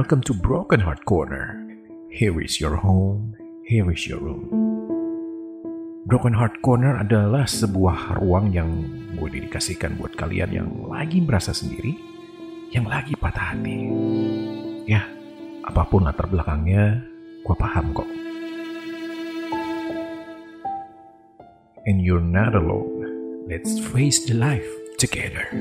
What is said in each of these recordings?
Welcome to Broken Heart Corner. Here is your home, here is your room. Broken Heart Corner adalah sebuah ruang yang gue dedikasikan buat kalian yang lagi merasa sendiri, yang lagi patah hati. Ya, apa pun latar belakangnya, gue paham kok. And you're not alone. Let's face the life together.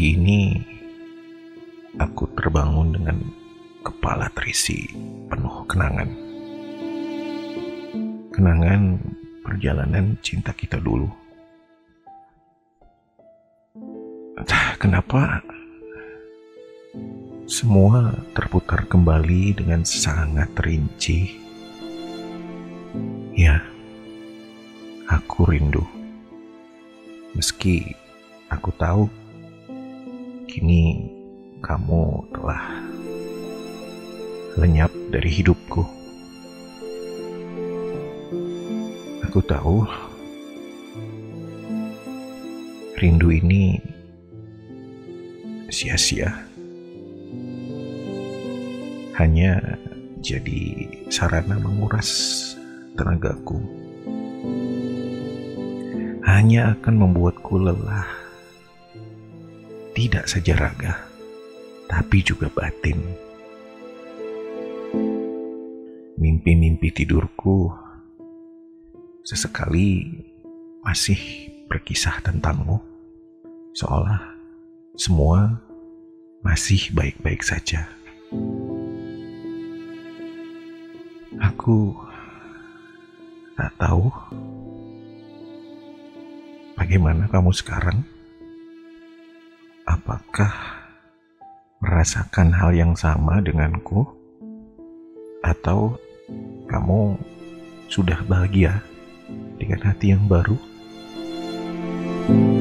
Pagi ini aku terbangun dengan kepala terisi penuh kenangan. Kenangan perjalanan cinta kita dulu. Entah kenapa semua terputar kembali dengan sangat rinci. Ya, aku rindu. Meski aku tahu kini kamu telah lenyap dari hidupku. Aku tahu rindu ini sia-sia. Hanya jadi sarana menguras tenagaku. Hanya akan membuatku lelah tidak saja raga, tapi juga batin. Mimpi-mimpi tidurku sesekali masih berkisah tentangmu, seolah semua masih baik-baik saja. Aku tak tahu bagaimana kamu sekarang apakah merasakan hal yang sama denganku, atau kamu sudah bahagia dengan hati yang baru? thank you